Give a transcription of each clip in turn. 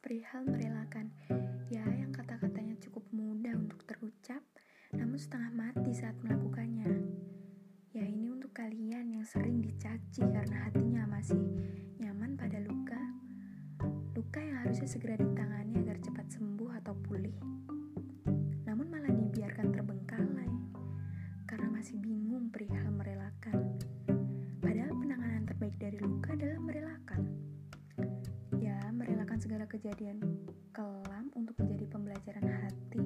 perihal merelakan. Ya, yang kata-katanya cukup mudah untuk terucap, namun setengah mati saat melakukannya. Ya, ini untuk kalian yang sering dicaci karena hatinya masih nyaman pada luka. Luka yang harusnya segera ditangani agar cepat sembuh atau pulih. Segala kejadian kelam untuk menjadi pembelajaran hati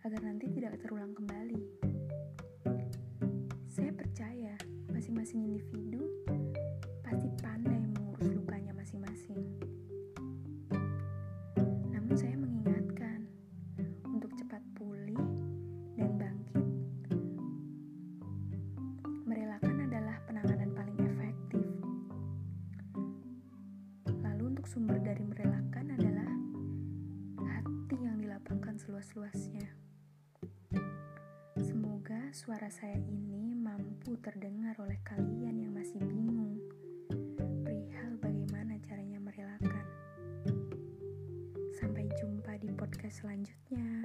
agar nanti tidak terulang kembali. Saya percaya masing-masing individu pasti pandai Untuk sumber dari merelakan adalah hati yang dilapangkan seluas-luasnya. Semoga suara saya ini mampu terdengar oleh kalian yang masih bingung perihal bagaimana caranya merelakan. Sampai jumpa di podcast selanjutnya.